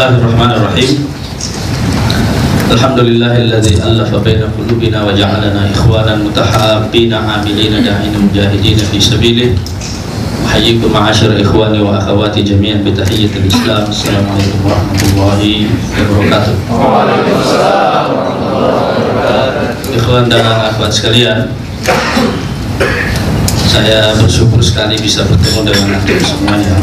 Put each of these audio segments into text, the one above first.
Bismillahirrahmanirrahim. Alhamdulillahilladzi allafa baina qulubina wa ja'alana ikhwanan mutahabbina 'amilina da'ina mujahidina fi sabilih. Uhayyikum ma'asyar ikhwani wa akhawati jami'an bi tahiyyatil Islam. Assalamualaikum warahmatullahi wabarakatuh. Ikhwan dan akhwat sekalian, saya bersyukur sekali bisa bertemu dengan antum semuanya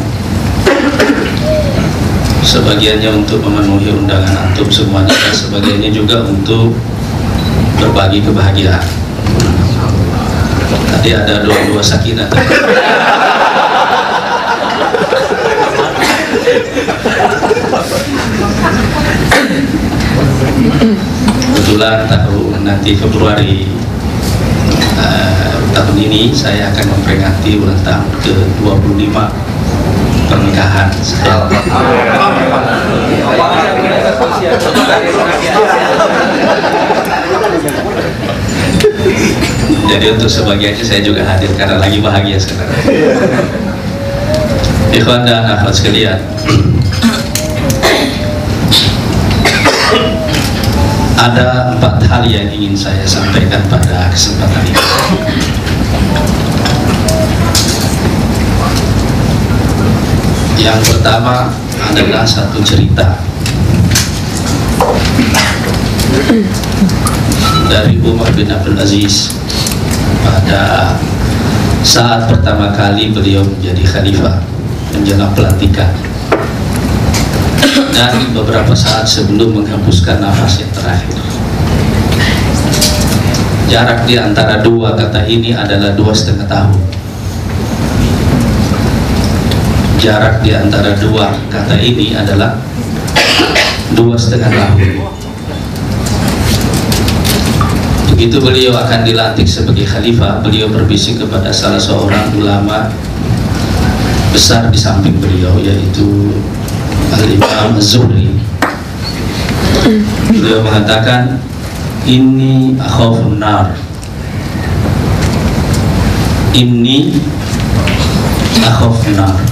sebagiannya untuk memenuhi undangan antum semuanya dan sebagiannya juga untuk berbagi kebahagiaan. Tadi ada dua-dua sakinah. Kebetulan tahun nanti Februari uh, tahun ini saya akan memperingati ulang tahun ke-25 pernikahan. Jadi untuk sebagiannya saya juga hadir karena lagi bahagia sekarang. Ikhwan dan akhwat sekalian. Ada empat hal yang ingin saya sampaikan pada kesempatan ini. Yang pertama adalah satu cerita. Dari Umar bin Abdul Aziz. Pada saat pertama kali beliau menjadi khalifah menjelang pelantikan. Dan beberapa saat sebelum menghembuskan nafas yang terakhir. Jarak di antara dua kata ini adalah dua setengah tahun jarak di antara dua kata ini adalah dua setengah tahun. Begitu beliau akan dilantik sebagai khalifah beliau berbisik kepada salah seorang ulama besar di samping beliau yaitu Al-Imam Zuhri. Beliau mengatakan ini akhafun nar. Ini akhafun nar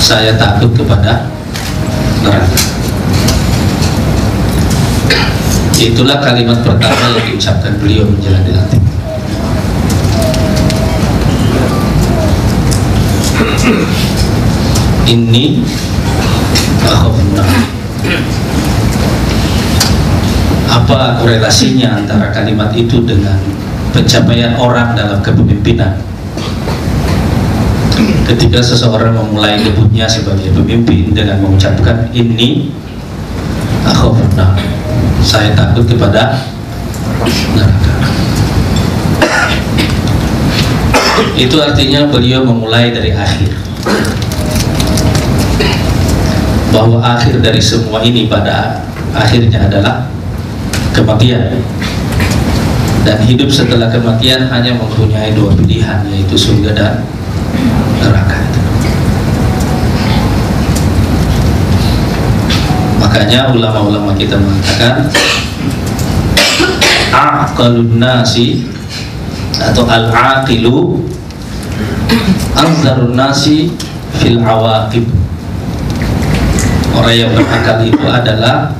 saya takut kepada neraka. Itulah kalimat pertama yang diucapkan beliau menjelang dilantik ini apa korelasinya antara kalimat itu dengan pencapaian orang dalam kepemimpinan ketika seseorang memulai debutnya sebagai pemimpin dengan mengucapkan ini akhafna saya takut kepada neraka. Itu artinya beliau memulai dari akhir. Bahwa akhir dari semua ini pada akhirnya adalah kematian. Dan hidup setelah kematian hanya mempunyai dua pilihan yaitu surga dan neraka makanya ulama-ulama kita mengatakan aqalun nasi atau al-aqilu anzarun nasi fil awaqib. Orang yang berakal itu adalah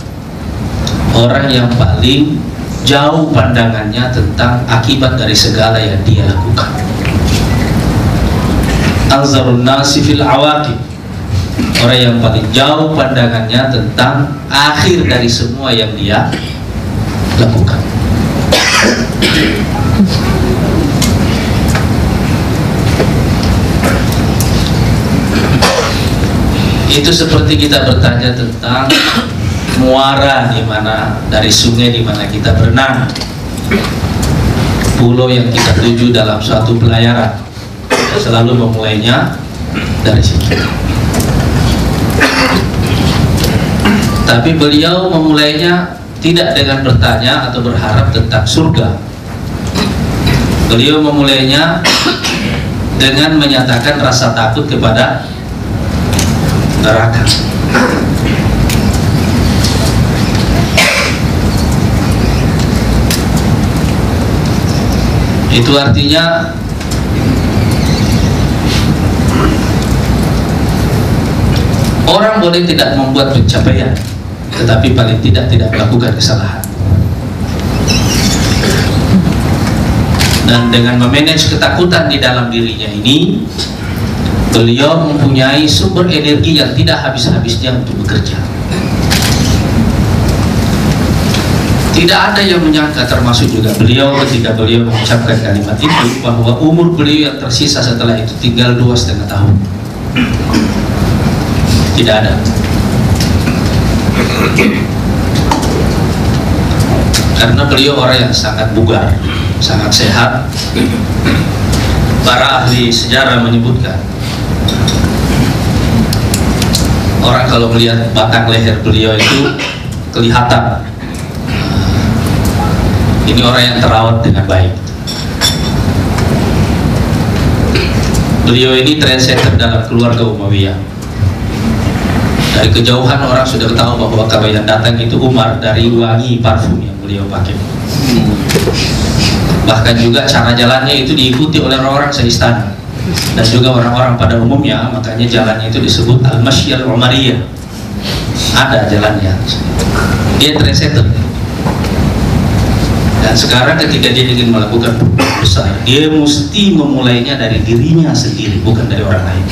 orang yang paling jauh pandangannya tentang akibat dari segala yang dia lakukan anzarun nasi fil awaqib orang yang paling jauh pandangannya tentang akhir dari semua yang dia lakukan. Itu seperti kita bertanya tentang muara di mana dari sungai di mana kita berenang. Pulau yang kita tuju dalam suatu pelayaran selalu memulainya dari situ. Tapi beliau memulainya tidak dengan bertanya atau berharap tentang surga. Beliau memulainya dengan menyatakan rasa takut kepada neraka. Itu artinya Orang boleh tidak membuat pencapaian, tetapi paling tidak tidak melakukan kesalahan. Dan dengan memanage ketakutan di dalam dirinya ini, beliau mempunyai sumber energi yang tidak habis-habisnya untuk bekerja. Tidak ada yang menyangka termasuk juga beliau ketika beliau mengucapkan kalimat itu bahwa umur beliau yang tersisa setelah itu tinggal dua setengah tahun. Tidak ada. Karena beliau orang yang sangat bugar, sangat sehat. Para ahli sejarah menyebutkan orang kalau melihat batang leher beliau itu kelihatan ini orang yang terawat dengan baik beliau ini trendsetter dalam keluarga Umayyah dari kejauhan orang sudah tahu bahwa kalau yang datang itu Umar dari wangi parfum yang beliau pakai. Bahkan juga cara jalannya itu diikuti oleh orang-orang seistana. Dan juga orang-orang pada umumnya makanya jalannya itu disebut Al-Masyyal Umariyah. Ada jalannya. Dia trendsetter. Dan sekarang ketika dia ingin melakukan besar dia mesti memulainya dari dirinya sendiri bukan dari orang lain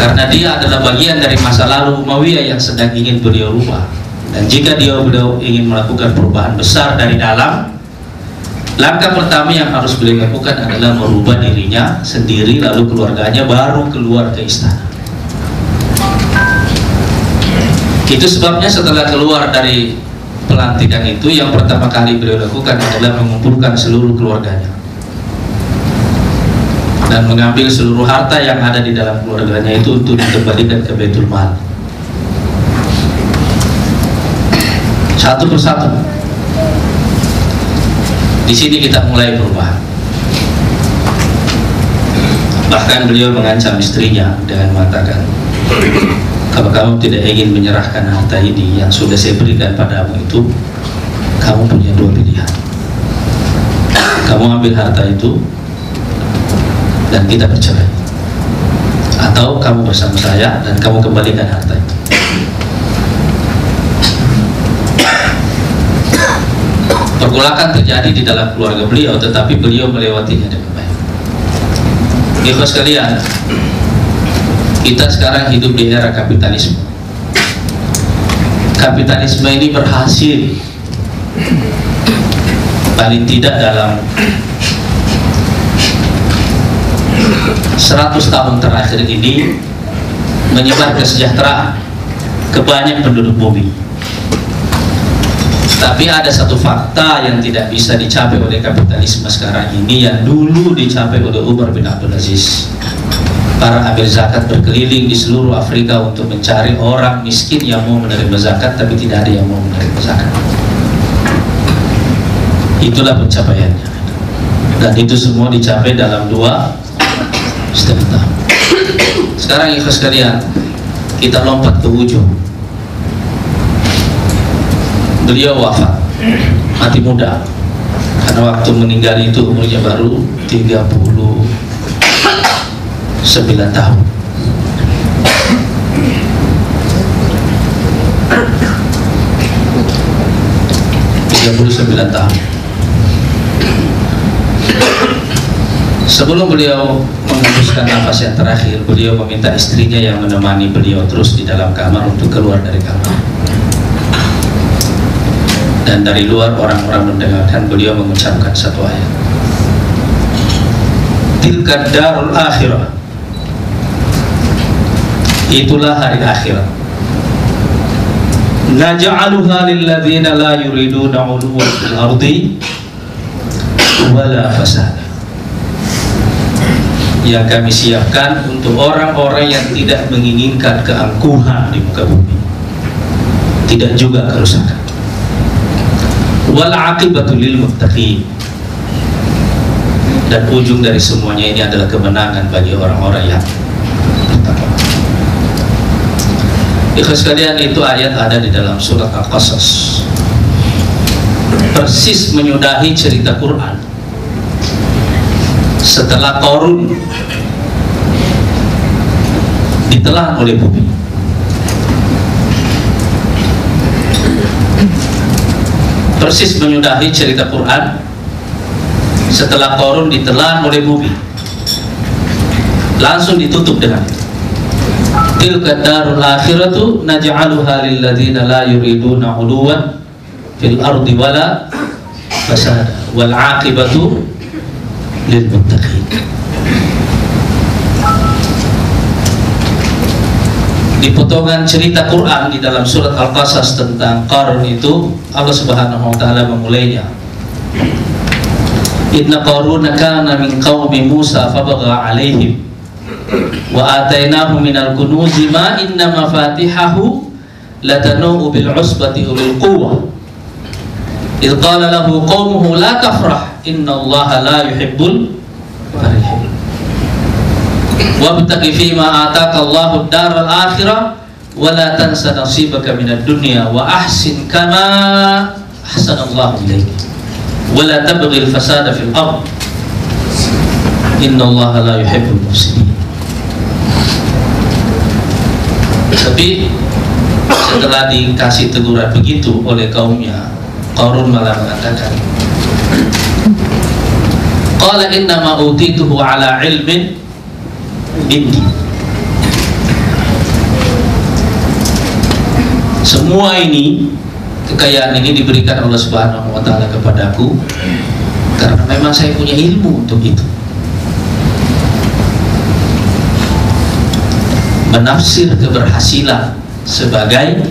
karena dia adalah bagian dari masa lalu Umayyah yang sedang ingin beliau rubah dan jika dia beliau ingin melakukan perubahan besar dari dalam langkah pertama yang harus beliau lakukan adalah merubah dirinya sendiri lalu keluarganya baru keluar ke istana. Itu sebabnya setelah keluar dari pelantikan itu yang pertama kali beliau lakukan adalah mengumpulkan seluruh keluarganya dan mengambil seluruh harta yang ada di dalam keluarganya itu untuk dikembalikan ke Baitul Mal. Satu persatu. Di sini kita mulai berubah bahkan beliau mengancam istrinya dengan mengatakan kalau kamu tidak ingin menyerahkan harta ini yang sudah saya berikan padamu itu kamu punya dua pilihan. Kamu ambil harta itu dan kita bercerai. Atau kamu bersama saya dan kamu kembalikan harta itu. Pergolakan terjadi di dalam keluarga beliau tetapi beliau melewatinya dengan baik. Ikhlas sekalian kita sekarang hidup di era kapitalisme. Kapitalisme ini berhasil paling tidak dalam 100 tahun terakhir ini menyebar kesejahteraan ke banyak penduduk bumi. Tapi ada satu fakta yang tidak bisa dicapai oleh kapitalisme sekarang ini yang dulu dicapai oleh Umar bin Abdul Aziz. Para amil zakat berkeliling di seluruh Afrika untuk mencari orang miskin yang mau menerima zakat tapi tidak ada yang mau menerima zakat. Itulah pencapaiannya. Dan itu semua dicapai dalam dua tahun sekarang ikhlas sekalian kita lompat ke ujung. Beliau wafat mati muda. Karena waktu meninggal itu umurnya baru 30 9 tahun. tiga puluh sembilan tahun. Sebelum beliau menghembuskan nafas yang terakhir beliau meminta istrinya yang menemani beliau terus di dalam kamar untuk keluar dari kamar. Dan dari luar orang-orang mendengarkan beliau mengucapkan satu ayat. Tilka darul akhirah. Itulah hari akhirat naj'aluha lilladzina la yuriduna 'uluwan fil ardi wala fasada yang kami siapkan untuk orang-orang yang tidak menginginkan keangkuhan di muka bumi. Tidak juga kerusakan. Wal aqibatu lil muttaqin. Dan ujung dari semuanya ini adalah kemenangan bagi orang-orang yang Ikhlas sekalian itu ayat ada di dalam surat Al-Qasas. Persis menyudahi cerita Quran setelah korun ditelan oleh bumi. Persis menyudahi cerita Quran setelah korun ditelan oleh bumi langsung ditutup dengan tilka darul akhiratu naj'aluha lil la yuriduna 'uluwan fil ardi wala fasada wal aqibatu muttaqin. Di potongan cerita Quran di dalam surat Al-Qasas tentang Qarun itu Allah Subhanahu wa taala memulainya. Inna Qaruna kana min qaumi Musa fabagha alaihim. Wa atainahu minal kunuzi ma inna mafatihahu latanu bil usbati ulil quwwah. Idh qala lahu qaumuhu la tafrah inna allaha la yuhibbul farihin. Wabtaqi fima ataka Allahu daral akhirah wa la tansa nasibaka minad dunya wa ahsin kama ahsana Allahu ilaika wa la tabghi al fasada fil ard. Inna Allaha la yuhibbul mufsidin tapi setelah dikasih teguran begitu oleh kaumnya Qarun malah mengatakan Qala inna ma utituhu ala ilmin indi. Semua ini kekayaan ini diberikan Allah Subhanahu wa taala kepadaku karena memang saya punya ilmu untuk itu. Menafsir keberhasilan sebagai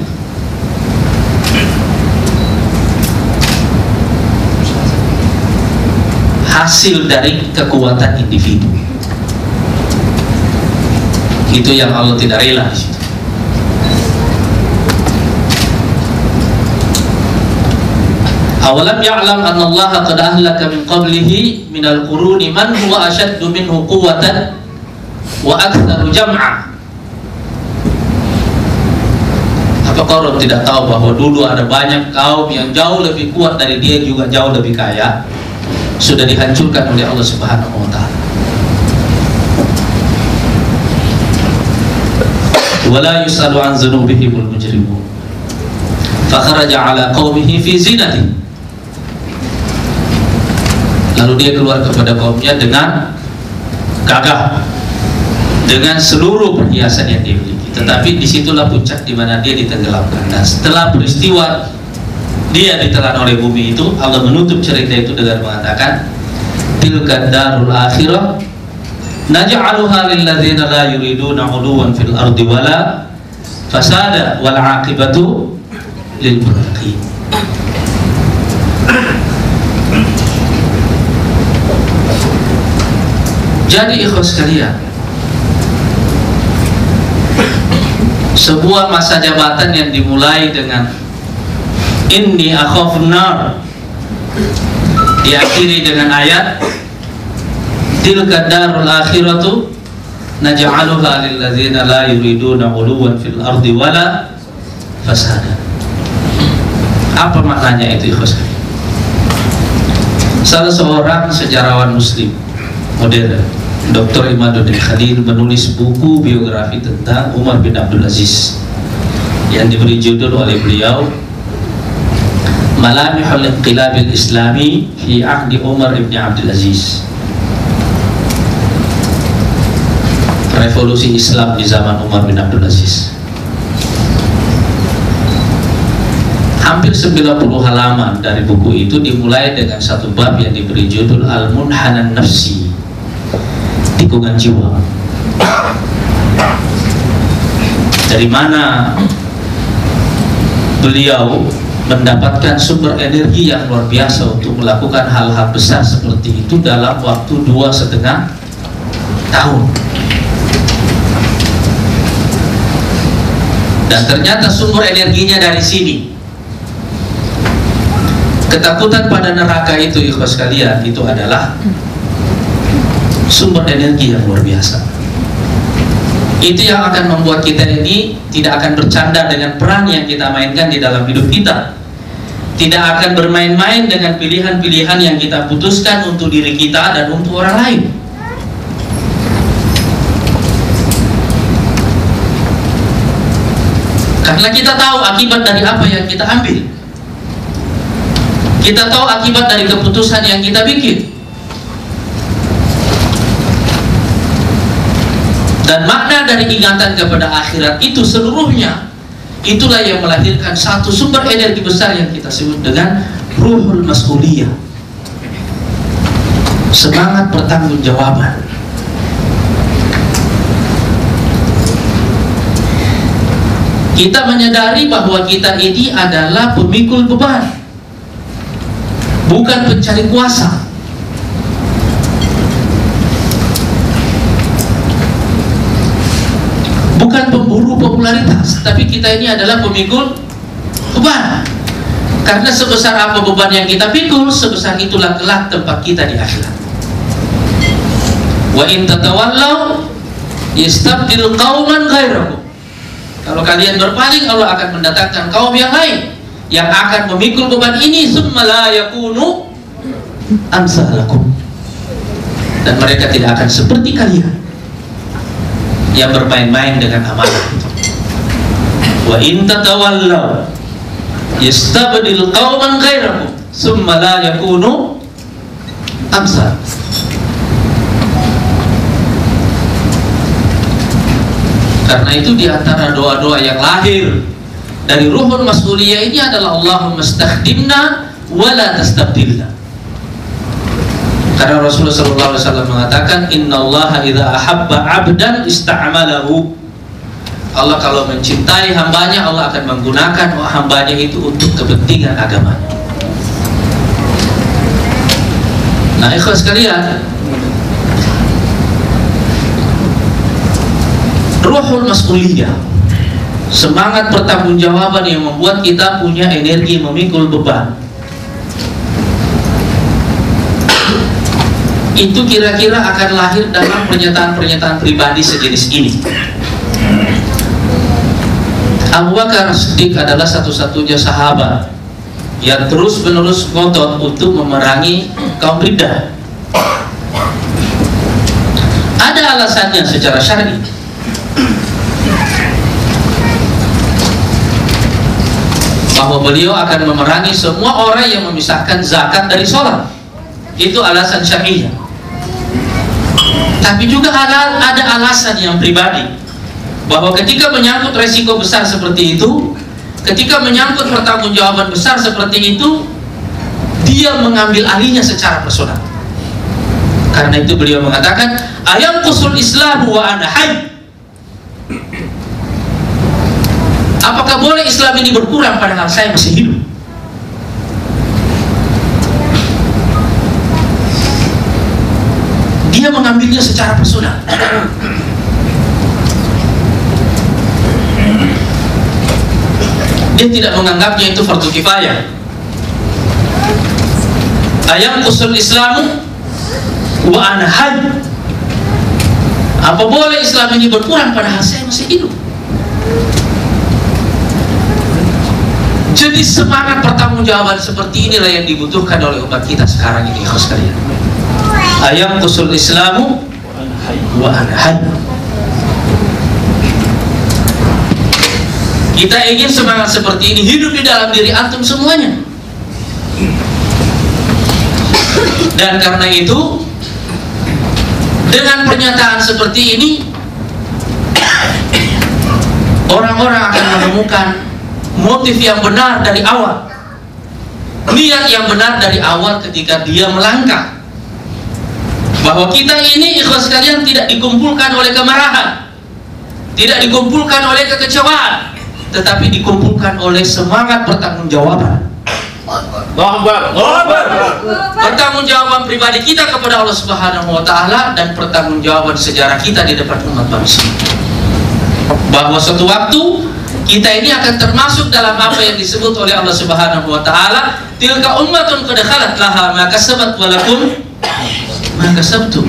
hasil dari kekuatan individu itu yang Allah tidak rela. Awalam ya'lam anna Allah qad ahlaka min qablihi min al-quruni man huwa ashaddu minhu quwwatan wa aktsaru jam'a. Apa Qarun tidak tahu bahwa dulu ada banyak kaum yang jauh lebih kuat dari dia juga jauh lebih kaya sudah dihancurkan oleh Allah Subhanahu wa taala. Wala yusalu an dzunubihimul mujrimun. Fakharaja ala qaumihi fi zinati. Lalu dia keluar kepada kaumnya dengan gagah dengan seluruh perhiasan yang dia miliki. Tetapi di situlah puncak di mana dia ditenggelamkan. Nah, setelah peristiwa dia ditelan oleh bumi itu Allah menutup cerita itu dengan mengatakan tilka darul akhirah naj'aluha lil ladzina la yuriduna 'uluwan fil ardi wala fasada wal 'aqibatu lil muttaqin. Jadi ikhwas sekalian Sebuah masa jabatan yang dimulai dengan Inni akhaf nar Diakhiri dengan ayat Tilka darul akhiratu Naja'aluha lilladzina la yuriduna uluwan fil ardi wala fasada Apa maknanya itu sekalian Salah seorang sejarawan muslim modern Dr. Imaduddin Khalil menulis buku biografi tentang Umar bin Abdul Aziz yang diberi judul oleh beliau Malamihul Inqilabil Islami fi Ahdi Umar bin Abdul Aziz. Revolusi Islam di zaman Umar bin Abdul Aziz. Hampir 90 halaman dari buku itu dimulai dengan satu bab yang diberi judul Al-Munhanan Nafsi tikungan jiwa. Dari mana beliau mendapatkan sumber energi yang luar biasa untuk melakukan hal-hal besar seperti itu dalam waktu dua setengah tahun. Dan ternyata sumber energinya dari sini. Ketakutan pada neraka itu ikhwas kalian itu adalah sumber energi yang luar biasa. Itu yang akan membuat kita ini tidak akan bercanda dengan peran yang kita mainkan di dalam hidup kita. Tidak akan bermain-main dengan pilihan-pilihan yang kita putuskan untuk diri kita dan untuk orang lain. Karena kita tahu akibat dari apa yang kita ambil. Kita tahu akibat dari keputusan yang kita bikin. Dan makna dari ingatan kepada akhirat itu seluruhnya itulah yang melahirkan satu sumber energi besar yang kita sebut dengan ruhul mas'uliyah. Semangat pertanggungjawaban. Kita menyadari bahwa kita ini adalah pemikul beban Bukan pencari kuasa Bukan pemburu popularitas Tapi kita ini adalah pemikul beban. Karena sebesar apa beban yang kita pikul Sebesar itulah kelak tempat kita di akhirat. Wa in tatawallau Yastabdil qawman ghairakum kalau kalian berpaling Allah akan mendatangkan kaum yang lain yang akan memikul beban ini summa la yakunu amsalakum. Dan mereka tidak akan seperti kalian yang bermain-main dengan amanah. Wa in tatawallaw yastabdil qauman ghairakum summa la yakunu amsal. Karena itu di antara doa-doa yang lahir dari ruhun mas'uliyah ini adalah Allahumma stakhdimna wala tastabdilna. Karena Rasulullah SAW mengatakan Inna Allah idha ahabba abdan ista'amalahu. Allah kalau mencintai hambanya Allah akan menggunakan hambanya itu untuk kepentingan agamanya Nah ikhlas sekalian ruhul mas'uliyah semangat pertanggungjawaban yang membuat kita punya energi memikul beban itu kira-kira akan lahir dalam pernyataan-pernyataan pribadi sejenis ini. Abu Bakar Siddiq adalah satu-satunya sahabat yang terus-menerus ngotot untuk memerangi kaum Riddah. Ada alasannya secara syar'i. Bahwa beliau akan memerangi semua orang yang memisahkan zakat dari sholat. Itu alasan syariah tapi juga ada, ada alasan yang pribadi. Bahwa ketika menyangkut resiko besar seperti itu ketika menyangkut pertanggungjawaban besar seperti itu dia mengambil alihnya secara personal. Karena itu beliau mengatakan ayam kusul islam wa ana Apakah boleh Islam ini berkurang padahal saya masih hidup? Dia mengambilnya secara personal. Dia tidak menganggapnya itu fardu kifayah. Ayam kusul Islamu wa ana Apa boleh Islam ini berkurang padahal saya masih hidup? Jadi semangat pertanggungjawaban seperti inilah yang dibutuhkan oleh umat kita sekarang ini, ikhlas kalian. Ayam kusul Islamu wa anhan. Kita ingin semangat seperti ini hidup di dalam diri antum semuanya. Dan karena itu dengan pernyataan seperti ini orang-orang akan menemukan motif yang benar dari awal niat yang benar dari awal ketika dia melangkah bahwa kita ini ikhlas kalian tidak dikumpulkan oleh kemarahan tidak dikumpulkan oleh kekecewaan tetapi dikumpulkan oleh semangat pertanggungjawaban. Pertanggungjawaban pribadi kita kepada Allah Subhanahu wa taala dan pertanggungjawaban sejarah kita di depan umat manusia. Bahwa suatu waktu kita ini akan termasuk dalam apa yang disebut oleh Allah Subhanahu wa taala tilka ummatun qad khalat laha ma kasabat wa lakum ma kasabtum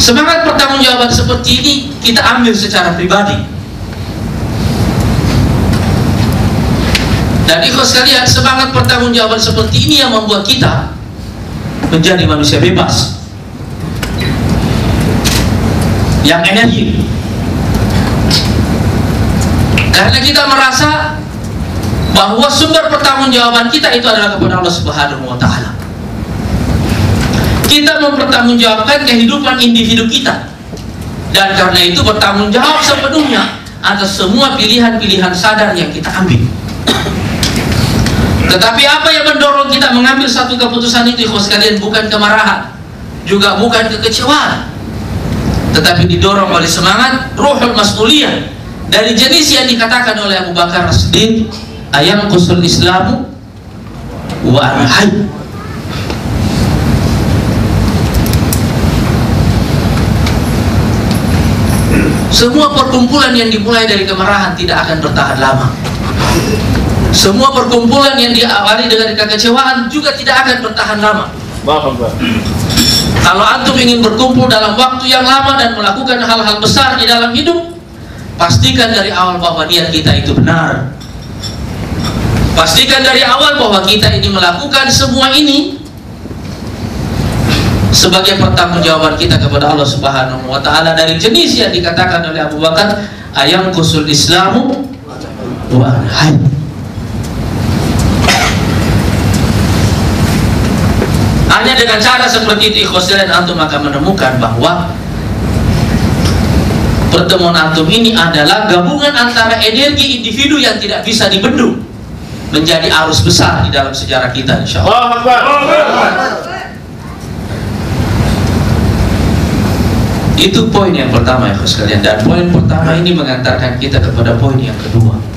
Semangat pertanggungjawaban seperti ini kita ambil secara pribadi. Dan ikhlas sekalian, semangat pertanggungjawaban seperti ini yang membuat kita menjadi manusia bebas. Yang energi. Karena kita merasa bahwa sumber pertanggungjawaban kita itu adalah kepada Allah Subhanahu wa taala. Kita mempertanggungjawabkan kehidupan individu kita. Dan karena itu bertanggung jawab sepenuhnya atas semua pilihan-pilihan sadar yang kita ambil. Tetapi apa yang mendorong kita mengambil satu keputusan itu, ikhwas sekalian, bukan kemarahan, juga bukan kekecewaan, tetapi didorong oleh semangat ruhul mas'uliyah dari jenis yang dikatakan oleh Abu Bakar As-Siddiq ayam kusul islamu wa semua perkumpulan yang dimulai dari kemarahan tidak akan bertahan lama. Semua perkumpulan yang diawali dengan kekecewaan juga tidak akan bertahan lama. Kalau antum ingin berkumpul dalam waktu yang lama dan melakukan hal-hal besar di dalam hidup pastikan dari awal bahwa niat kita itu benar pastikan dari awal bahwa kita ini melakukan semua ini sebagai pertanggungjawaban kita kepada Allah Subhanahu wa taala. Dari jenis yang dikatakan oleh Abu Bakar ayam kusul islamu wa hanya dengan cara seperti itu ikhwas dan antum akan menemukan bahwa pertemuan antum ini adalah gabungan antara energi individu yang tidak bisa dibendung menjadi arus besar di dalam sejarah kita insya Allah itu poin yang pertama ya sekalian. Dan poin pertama ini mengantarkan kita kepada poin yang kedua